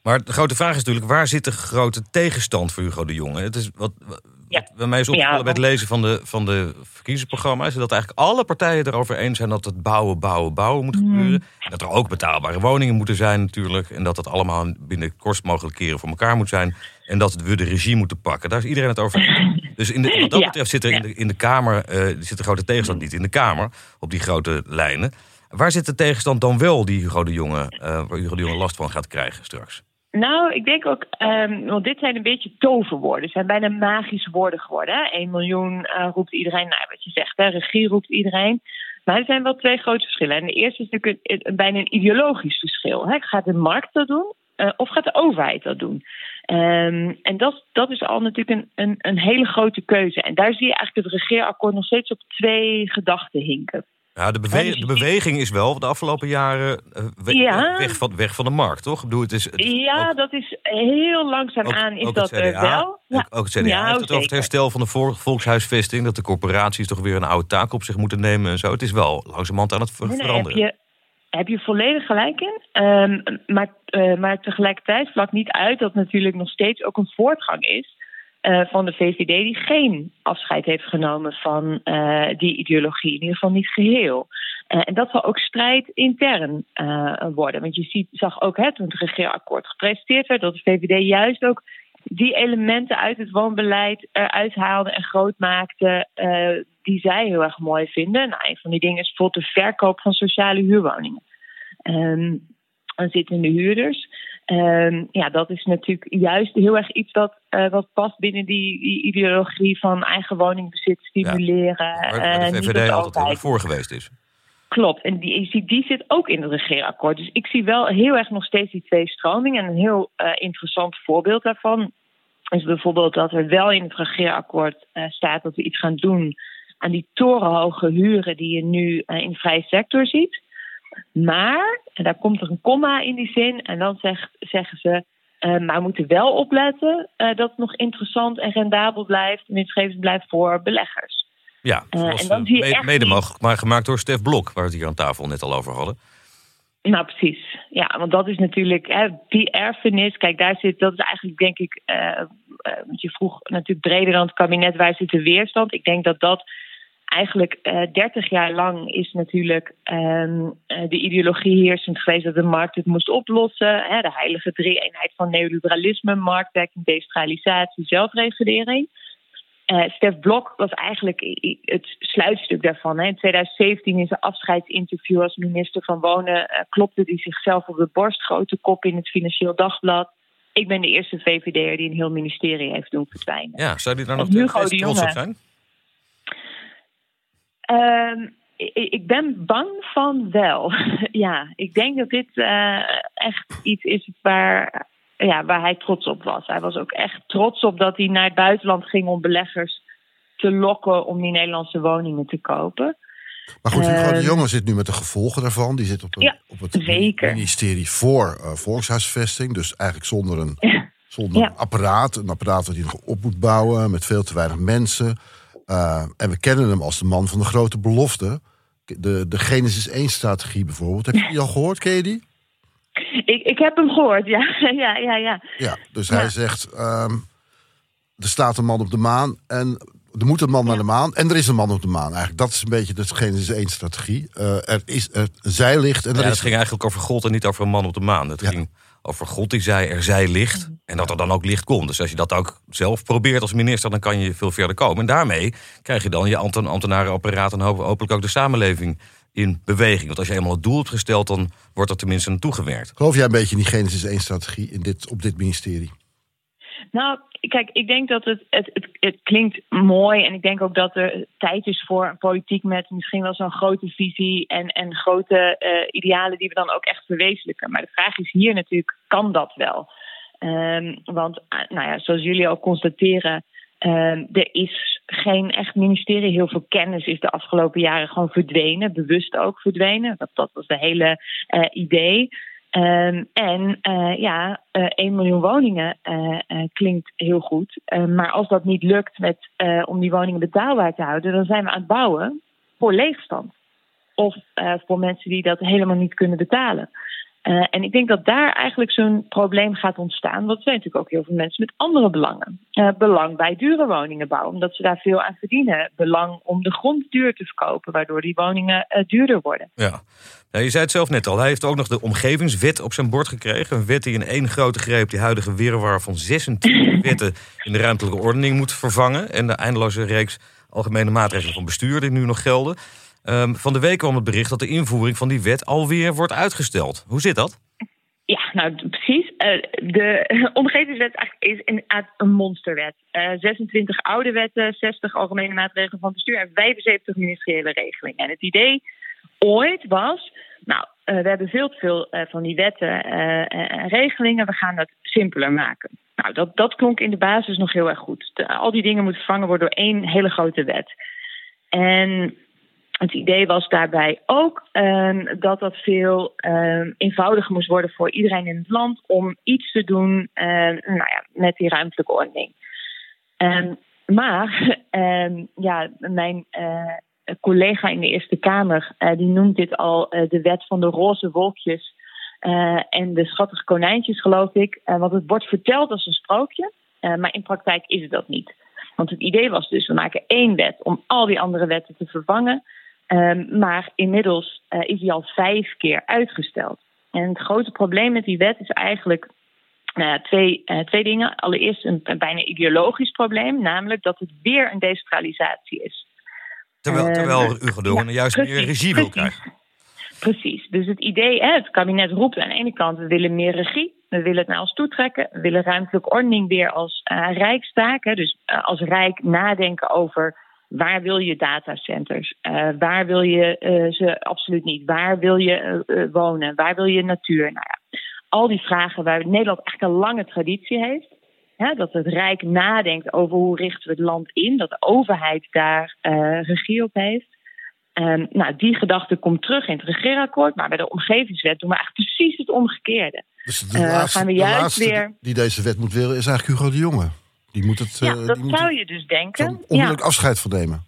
Maar de grote vraag is natuurlijk, waar zit de grote tegenstand voor Hugo de Jonge? Het is wat, wat ja. bij mij is opgevallen bij het lezen van de, van de verkiezingsprogramma's... dat eigenlijk alle partijen erover eens zijn dat het bouwen, bouwen, bouwen moet gebeuren. Mm. En dat er ook betaalbare woningen moeten zijn natuurlijk. En dat het allemaal binnen kortst mogelijk keren voor elkaar moet zijn. En dat we de regie moeten pakken. Daar is iedereen het over Dus in de, wat dat betreft zit er in de, in de Kamer... Uh, zit de grote tegenstand niet in de Kamer, op die grote lijnen. Waar zit de tegenstand dan wel die Hugo de Jonge, uh, waar Hugo de Jonge last van gaat krijgen straks? Nou, ik denk ook, um, want dit zijn een beetje toverwoorden. Het zijn bijna magische woorden geworden. Hè? 1 miljoen uh, roept iedereen, nou wat je zegt, hè? regie roept iedereen. Maar er zijn wel twee grote verschillen. En de eerste is natuurlijk een, bijna een ideologisch verschil. Hè? Gaat de markt dat doen uh, of gaat de overheid dat doen? Um, en dat, dat is al natuurlijk een, een, een hele grote keuze. En daar zie je eigenlijk het regeerakkoord nog steeds op twee gedachten hinken. Ja, de, bewe de, beweging is wel de afgelopen jaren weg, ja. weg, van, weg van de markt, toch? Ik bedoel, het is, het is ja, ook, dat is heel langzaam aan is dat CDA, er wel. Ja. Ook het CDA ja, heeft het over het herstel van de volkshuisvesting. Dat de corporaties toch weer een oude taak op zich moeten nemen en zo. Het is wel langzamerhand aan het ver nee, nee, veranderen. Heb je, heb je volledig gelijk in. Um, maar, uh, maar tegelijkertijd vlak niet uit dat natuurlijk nog steeds ook een voortgang is. Uh, van de VVD die geen afscheid heeft genomen van uh, die ideologie, in ieder geval niet geheel. Uh, en dat zal ook strijd intern worden. Want je ziet, zag ook hè, toen het regeerakkoord gepresenteerd werd, dat de VVD juist ook die elementen uit het woonbeleid eruit haalde en groot maakte, die zij heel erg mooi vinden. Nou, een van die dingen is bijvoorbeeld de verkoop van sociale huurwoningen. Um, aan zittende huurders. Um, ja, dat is natuurlijk juist heel erg iets wat, uh, wat past binnen die, die, ideologie van eigen woningbezit stimuleren. Ja, waar, de VVD altijd heel voor geweest is. Klopt, en die, die zit ook in het regeerakkoord. Dus ik zie wel heel erg nog steeds die twee stromingen. En een heel uh, interessant voorbeeld daarvan is bijvoorbeeld dat er wel in het regeerakkoord uh, staat dat we iets gaan doen aan die torenhoge huren die je nu in de vrije sector ziet. Maar, en daar komt er een komma in die zin, en dan zeg, zeggen ze. Uh, maar we moeten wel opletten uh, dat het nog interessant en rendabel blijft, winstgevend blijft voor beleggers. Ja, zoals, uh, en dan zie je mede, mede niet... maar gemaakt door Stef Blok, waar we het hier aan tafel net al over hadden. Nou, precies. Ja, want dat is natuurlijk hè, die erfenis. Kijk, daar zit, dat is eigenlijk, denk ik, want je vroeg natuurlijk breder dan het kabinet, waar zit de weerstand? Ik denk dat dat eigenlijk uh, 30 jaar lang is natuurlijk um, uh, de ideologie heersend geweest dat de markt het moest oplossen. Hè, de heilige drie-eenheid van neoliberalisme, marktwerking, decentralisatie, zelfregulering. Uh, Stef Blok was eigenlijk het sluitstuk daarvan. Hè. In 2017 in zijn afscheidsinterview als minister van Wonen klopte hij zichzelf op de borst, grote kop in het Financieel Dagblad. Ik ben de eerste VVD'er die een heel ministerie heeft doen verdwijnen. Ja, zou die daar nog trots op zijn? Um, ik, ben bang van wel. ja, ik denk dat dit uh, echt iets is waar, ja, waar hij trots op was. Hij was ook echt trots op dat hij naar het buitenland ging om beleggers te lokken om die Nederlandse woningen te kopen. Maar goed, Hugo de Jonge zit nu met de gevolgen daarvan. Die zit op, een, ja, op het zeker. ministerie voor uh, volkshuisvesting. Dus eigenlijk zonder een, zonder Ja. een apparaat. Een apparaat dat hij nog op moet bouwen met veel te weinig mensen. Uh, en we kennen hem als de man van de grote belofte. De, de Genesis 1-strategie bijvoorbeeld. Heb je die al gehoord? Ken je die? Ik, ik heb hem gehoord, ja. ja, ja, ja. Ja, dus hij zegt... Um, er staat een man op de maan en er moet een man naar de maan. En er is een man op de maan. Eigenlijk, dat is een beetje de Genesis 1-strategie. Uh, er is er, zij ligt en er ja, is... Het ging eigenlijk over God en niet over een man op de maan. Het Ja. ging over God die zei er zij licht. En dat er dan ook licht komt. Dus als je dat ook zelf probeert als minister, dan kan je veel verder komen. En daarmee krijg je dan je ambten- ambtenarenapparaat en hopelijk ook de samenleving in beweging. Want als je eenmaal het doel hebt gesteld, dan wordt er tenminste naartoe gewerkt. Geloof jij een beetje in die Genesis 1-strategie in dit, op dit ministerie? Nou, kijk, ik denk dat het, het, het, het klinkt mooi. En ik denk ook dat er tijd is voor een politiek met misschien wel zo'n grote visie en, en grote uh, idealen die we dan ook echt verwezenlijken. Maar de vraag is hier natuurlijk, kan dat wel? Um, want, uh, nou ja, zoals jullie al constateren, um, er is geen echt ministerie. Heel veel kennis is de afgelopen jaren gewoon verdwenen, bewust ook verdwenen. Dat, dat was de hele uh, idee. Um, en uh, ja, uh, 1 miljoen woningen uh, klinkt heel goed. maar als dat niet lukt met, om die woningen betaalbaar te houden, dan zijn we aan het bouwen voor leegstand. Of voor mensen die dat helemaal niet kunnen betalen. Uh, en ik denk dat daar eigenlijk zo'n probleem gaat ontstaan. Want er zijn natuurlijk ook heel veel mensen met andere belangen. Uh, belang bij dure woningen bouwen, omdat ze daar veel aan verdienen. Belang om de grond duur te verkopen, waardoor die woningen uh, duurder worden. Ja. ja, je zei het zelf net al. Hij heeft ook nog de omgevingswet op zijn bord gekregen. Een wet die in één grote greep die huidige wirwar van 26 wetten in de ruimtelijke ordening moet vervangen. En de eindeloze reeks algemene maatregelen van bestuur die nu nog gelden. Um, van de week kwam het bericht dat de invoering van die wet alweer wordt uitgesteld. Hoe zit dat? Ja, nou precies. Uh, de omgevingswet is een, een monsterwet. Uh, 26 oude wetten, 60 algemene maatregelen van bestuur en 75 ministeriële regelingen. En het idee ooit was, nou, uh, we hebben veel te veel van die wetten en regelingen, we gaan dat simpeler maken. Nou, dat, dat klonk in de basis nog heel erg goed. Al die dingen moeten vervangen worden door één hele grote wet. En het idee was daarbij ook um, dat dat veel um, eenvoudiger moest worden voor iedereen in het land om iets te doen um, nou ja, met die ruimtelijke ordening. maar ja, mijn uh, collega in de Eerste Kamer uh, die noemt dit al uh, de wet van de roze wolkjes en de schattige konijntjes, geloof ik. want het wordt verteld als een sprookje, maar in praktijk is het dat niet. Want het idee was dus, we maken één wet om al die andere wetten te vervangen. Um, maar inmiddels uh, is die al vijf keer uitgesteld. En het grote probleem met die wet is eigenlijk uh, twee, uh, twee dingen. Allereerst een, een, bijna ideologisch probleem, namelijk dat het weer een decentralisatie is. Terwijl, terwijl Hugo de ja, juist precies, meer regie wil krijgen. Precies. Dus het idee, hè, het kabinet roept aan de ene kant, we willen meer regie. We willen het naar ons toetrekken. We willen ruimtelijke ordening weer als uh, rijkstaak. Hè, dus uh, als rijk nadenken over Waar wil je datacenters? Uh, waar wil je uh, ze absoluut niet? Waar wil je uh, wonen? Waar wil je natuur? Nou ja, al die vragen waar Nederland echt een lange traditie heeft. Hè, dat het Rijk nadenkt over hoe richten we het land in. Dat de overheid daar regie op heeft. Um, nou, die gedachte komt terug in het regeerakkoord. Maar bij de omgevingswet doen we eigenlijk precies het omgekeerde. Dus de laatste, gaan we juist weer... die deze wet moet willen is eigenlijk Hugo de Jonge. Die moet het, ja, uh, dat zou je dus denken. onmiddellijk ja. afscheid van nemen.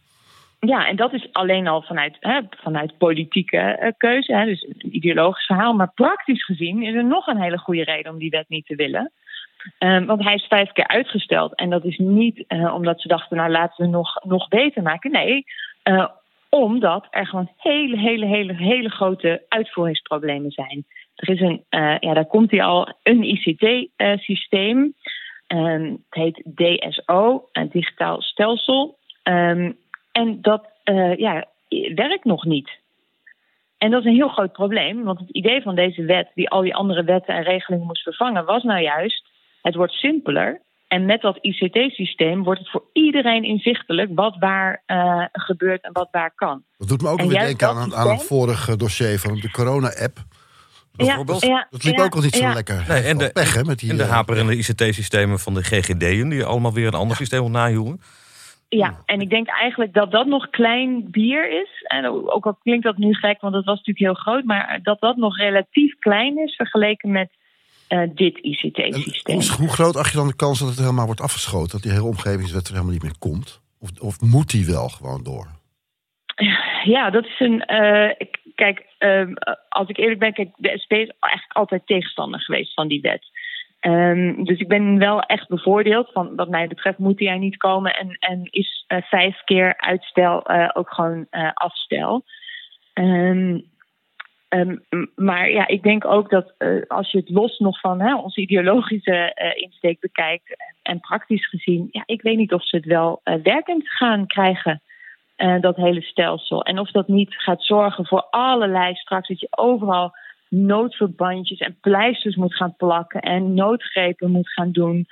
Ja, en dat is alleen al vanuit, hè, vanuit politieke uh, keuze, hè, dus een ideologisch verhaal. Maar praktisch gezien is er nog een hele goede reden om die wet niet te willen. Um, want hij is vijf keer uitgesteld. En dat is niet uh, omdat ze dachten, nou laten we nog, nog beter maken. Nee, uh, omdat er gewoon hele, hele, hele, hele grote uitvoeringsproblemen zijn. Er is een, ja, daar komt hij al, een ICT-systeem. Um, het heet DSO, een digitaal stelsel. Um, en dat uh, ja, werkt nog niet. En dat is een heel groot probleem, want het idee van deze wet, die al die andere wetten en regelingen moest vervangen, was nou juist: het wordt simpeler. En met dat ICT-systeem wordt het voor iedereen inzichtelijk wat waar uh, gebeurt en wat waar kan. Dat doet me ook weer denken aan, aan het vorige dossier van de corona-app. Bijvoorbeeld. Ja, ja, dat liep ja, ook al niet zo lekker. Nee, en de, pech, hè, met die, en de uh, haperende ICT-systemen van de GGD'en, die allemaal weer een ander systeem nahielden. Ja, en ik denk eigenlijk dat dat nog klein bier is. En ook al klinkt dat nu gek, want dat was natuurlijk heel groot, maar dat dat nog relatief klein is vergeleken met uh, dit ICT-systeem. Hoe, hoe, groot acht je dan de kans dat het helemaal wordt afgeschoten? Dat die hele omgevingswet er helemaal niet meer komt? Of, of moet die wel gewoon door? Ja, dat is een. Uh, kijk, uh, als ik eerlijk ben, kijk, de SP is eigenlijk altijd tegenstander geweest van die wet. Um, dus ik ben wel echt bevoordeeld. Van, wat mij betreft moet hij niet komen. En, en is uh, vijf keer uitstel uh, ook gewoon uh, afstel. Um, maar ja, ik denk ook dat als je het los nog van hè, onze ideologische insteek bekijkt. En praktisch gezien, ja, ik weet niet of ze het wel werkend gaan krijgen. Dat hele stelsel. En of dat niet gaat zorgen voor allerlei straks dat je overal noodverbandjes en pleisters moet gaan plakken en noodgrepen moet gaan doen.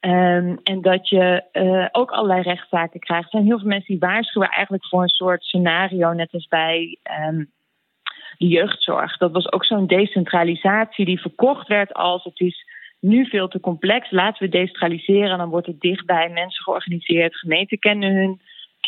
Um, en dat je uh, ook allerlei rechtszaken krijgt. Er zijn heel veel mensen die waarschuwen eigenlijk voor een soort scenario, net als bij um, de jeugdzorg. Dat was ook zo'n decentralisatie die verkocht werd als het is nu veel te complex. Laten we decentraliseren, dan wordt het dichtbij mensen georganiseerd. Gemeenten kennen hun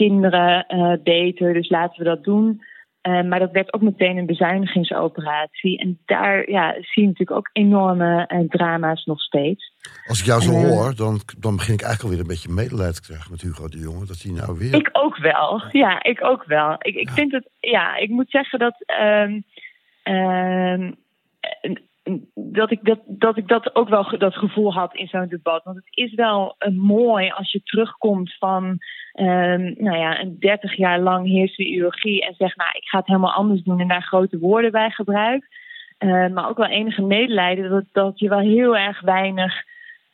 kinderen uh, beter, dus laten we dat doen. Uh, maar dat werd ook meteen een bezuinigingsoperatie. En daar ja, zie je natuurlijk ook enorme uh, drama's nog steeds. Als ik jou zo uh, hoor, dan, dan begin ik eigenlijk alweer een beetje medelijden te krijgen met Hugo de Jonge. Dat hij nou weer. Ik ook wel. Ja, ik ook wel. Ik, ik ja. vind het, ja, ik moet zeggen dat. Dat ik dat, dat ik dat ook wel dat gevoel had in zo'n debat. Want het is wel uh, mooi als je terugkomt van um, nou ja, een 30 jaar lang heerst de ideologie en zegt, nou, ik ga het helemaal anders doen en daar grote woorden bij gebruik. Uh, maar ook wel enige medelijden dat, dat je wel heel erg weinig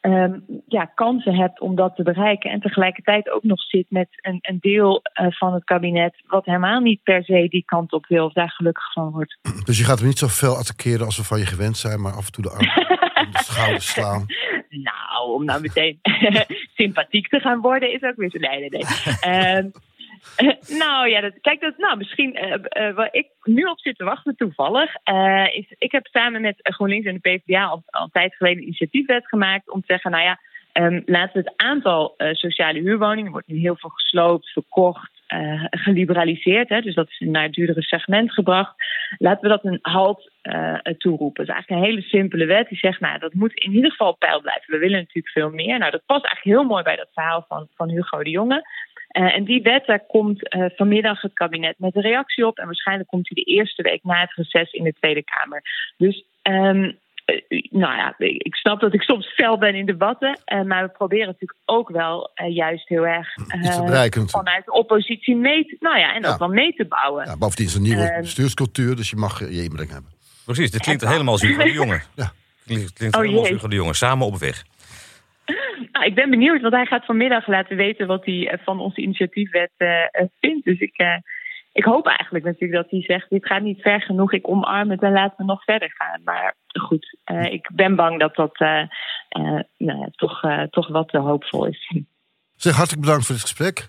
ehm, ja, kansen hebt om dat te bereiken. En tegelijkertijd ook nog zit met een, een deel eh, van het kabinet. wat helemaal niet per se die kant op wil. of daar gelukkig van wordt. Dus je gaat hem niet zo veel attackeren als we van je gewend zijn, maar af en toe de arm de schouders slaan. Nou, om nou meteen sympathiek te gaan worden is ook weer zo. Nee, nee, nee. Ehm, nou ja, kijk, dat, nou, misschien eh, eh, waar ik nu op zit te wachten, toevallig. eh, is, ik heb samen met GroenLinks en de PvdA al, al tijd geleden een initiatiefwet gemaakt om te zeggen, nou ja, ehm, laten we het aantal sociale huurwoningen, er wordt nu heel veel gesloopt, verkocht, geliberaliseerd, hè, dus dat is naar het duurdere segment gebracht. Laten we dat een halt toeroepen. Dat is eigenlijk een hele simpele wet die zegt, nou, dat moet in ieder geval peil blijven. We willen natuurlijk veel meer. Nou, dat past eigenlijk heel mooi bij dat verhaal van, van Hugo de Jonge. Eh, en die wet, daar komt eh, vanmiddag het kabinet met een reactie op. En waarschijnlijk komt hij de eerste week na het reces in de Tweede Kamer. Dus, ehm, eh, nou ja, ik snap dat ik soms fel ben in debatten. eh, maar we proberen natuurlijk ook wel eh, juist heel erg eh, vanuit de oppositie mee te, nou ja, en Ja. ook wel mee te bouwen. Ja, bovendien is het een nieuwe Ehm. bestuurscultuur, dus je mag je inbreng hebben. Precies, dit klinkt helemaal Hugo de Jonge. Ja. Klinkt, klinkt Oh, helemaal. Hugo de Jonge. Samen op weg. Nou, ik ben benieuwd, want hij gaat vanmiddag laten weten wat hij eh, van onze initiatiefwet eh, eh, vindt. Dus ik, eh, ik hoop eigenlijk natuurlijk dat hij zegt: dit gaat niet ver genoeg, ik omarm het en laten we nog verder gaan. Maar goed, eh, ik ben bang dat dat eh, eh, nou ja, toch, eh, toch wat te hoopvol is. Zeg, hartelijk bedankt voor dit gesprek.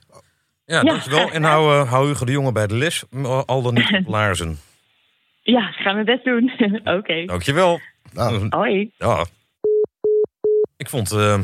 Ja, dankjewel. En hou, hou Hugo de Jonge bij de les. Al dan niet op laarzen. Ja, ik ga mijn best doen. Oké, Dankjewel. Nou, hoi. Ja. Ik vond eh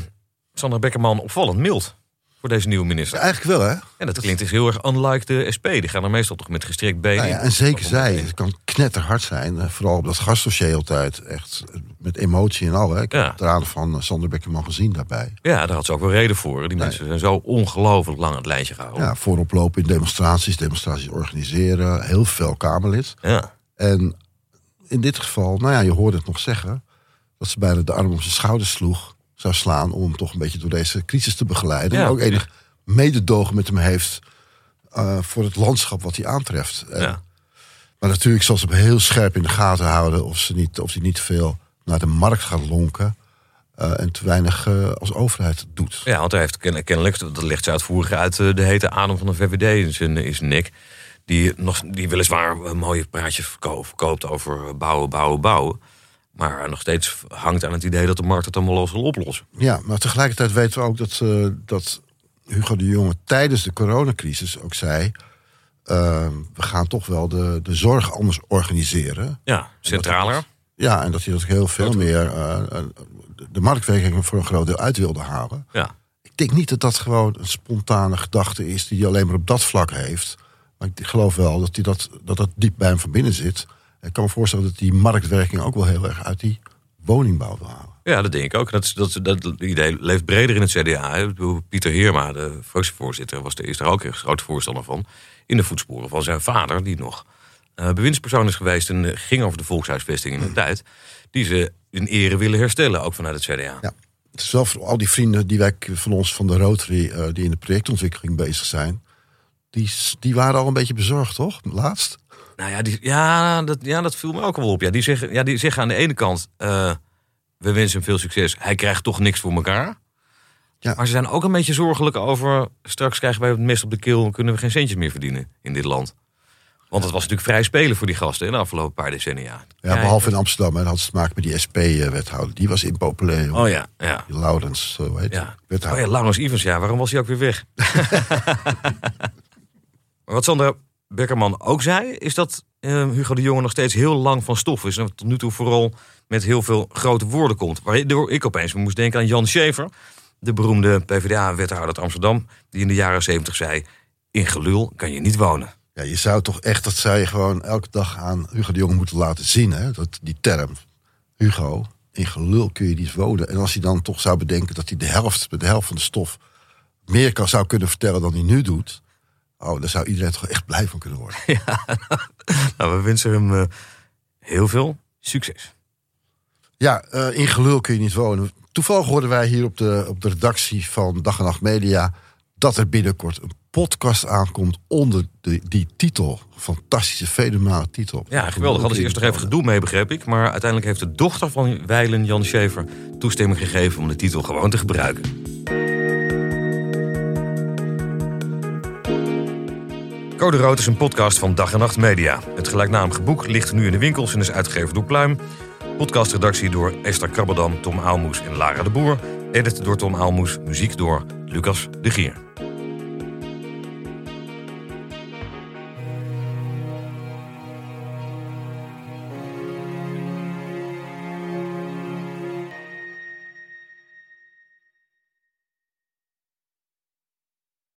Sandra Beckerman opvallend mild voor deze nieuwe minister. eigenlijk wel, hè? En dat klinkt dus heel erg unlike de SP. Die gaan er meestal toch met gestrekt been Nou ja, en zeker zij. Het kan knetterhard zijn. eh, Vooral op dat gastdossier altijd. Echt eh, met emotie en al. Hè. Ik Ja. heb de tranen van Sander Beckerman gezien daarbij. Ja, daar had ze ook wel reden voor. Die mensen zijn zo ongelooflijk lang aan het lijntje gehouden. Ja, voorop lopen in demonstraties, demonstraties organiseren. Heel veel Kamerlid. Ja. En in dit geval, nou ja, je hoorde het nog zeggen... dat ze bijna de arm om zijn schouders sloeg, zou slaan... om hem toch een beetje door deze crisis te begeleiden. Ja. En ook enig mededogen met hem heeft... eh, voor het landschap wat hij aantreft. En- Ja. Maar natuurlijk zal ze hem heel scherp in de gaten houden... of, ze niet, of hij niet veel naar de markt gaat lonken... eh, en te weinig eh, als overheid doet. Ja, want hij heeft ken- kennelijk, dat legt ze uitvoerig uit, de hete adem van de VVD in zijn, zijn nek. Die, nog, die weliswaar mooie praatjes verko- verkoopt over bouwen, bouwen, bouwen. Maar nog steeds hangt aan het idee dat de markt het allemaal los zal oplossen. Ja, maar tegelijkertijd weten we ook dat, eh, dat Hugo de Jonge tijdens de coronacrisis ook zei... eh, we gaan toch wel de, de zorg anders organiseren. Ja, centraler. Ja, en dat hij dat ook heel veel meer eh, de marktwerking voor een groot deel uit wilde halen. Ja. Ik denk niet dat dat gewoon een spontane gedachte is die hij alleen maar op dat vlak heeft. Maar ik geloof wel dat hij dat, dat, dat diep bij hem van binnen zit. Ik kan me voorstellen dat die marktwerking ook wel heel erg uit die woningbouw wil halen. Ja, dat denk ik ook. Dat, dat, dat idee leeft breder in het CDA. Pieter Heerma, de fractievoorzitter, was er, is daar ook een groot voorstander van. In de voetsporen van zijn vader, die nog eh, bewindspersoon is geweest en eh, ging over de volkshuisvesting in de tijd. Die ze in ere willen herstellen, ook vanuit het CDA. Ja. Het is wel voor al die vrienden die wij van ons van de Rotary, eh, die in de projectontwikkeling bezig zijn. Die, die waren al een beetje bezorgd, toch? Laatst. Nou ja, die, ja, dat, ja, dat viel me ook wel op. Ja, die, zeggen, ja, die zeggen aan de ene kant, eh, we wensen hem veel succes. Hij krijgt toch niks voor elkaar. Ja. Maar ze zijn ook een beetje zorgelijk over... straks krijgen wij het mes op de keel... en kunnen we geen centjes meer verdienen in dit land. Want het was natuurlijk vrij spelen voor die gasten... in de afgelopen paar decennia. Ja, behalve in Amsterdam. En dat had ze te maken met die SP-wethouder. Die was impopulair. Oh ja, ja. Die Laurens, zo heet Ja. Oh ja, Laurens Ivens, ja, waarom was hij ook weer weg? maar wat Sandra Beckerman ook zei, is dat eh, Hugo de Jonge nog steeds heel lang van stof is. En tot nu toe vooral met heel veel grote woorden komt. Waardoor ik opeens moest denken aan Jan Schever, de beroemde PvdA-wethouder uit Amsterdam, die in de jaren zeventig zei: In gelul kan je niet wonen. Ja, je zou toch echt, dat zij je gewoon elke dag aan Hugo de Jonge moeten laten zien. Hè? Dat, die term, Hugo, in gelul kun je niet wonen. En als hij dan toch zou bedenken dat hij de helft, de helft van de stof... meer kan, zou kunnen vertellen dan hij nu doet... Oh, daar zou iedereen toch echt blij van kunnen worden. Nou, we wensen hem eh, heel veel succes. Ja, eh, in gelul kun je niet wonen. Toevallig hoorden wij hier op de, op de redactie van Dag en Nacht Media... dat er binnenkort een podcast aankomt onder de, die titel. Fantastische, fenomenale titel. Ja, geweldig. Hadden ze eerst nog even gedoe mee, begreep ik. Maar uiteindelijk heeft de dochter van Weilen, Jan Schever, toestemming gegeven om de titel gewoon te gebruiken. Code Rood is een podcast van Dag en Nacht Media. Het gelijknamige boek ligt nu in de winkels en is uitgegeven door Pluim. Podcastredactie door Esther Krabberdam, Tom Aalmoes en Lara de Boer. Edit door Tom Aalmoes, muziek door Lucas de Gier.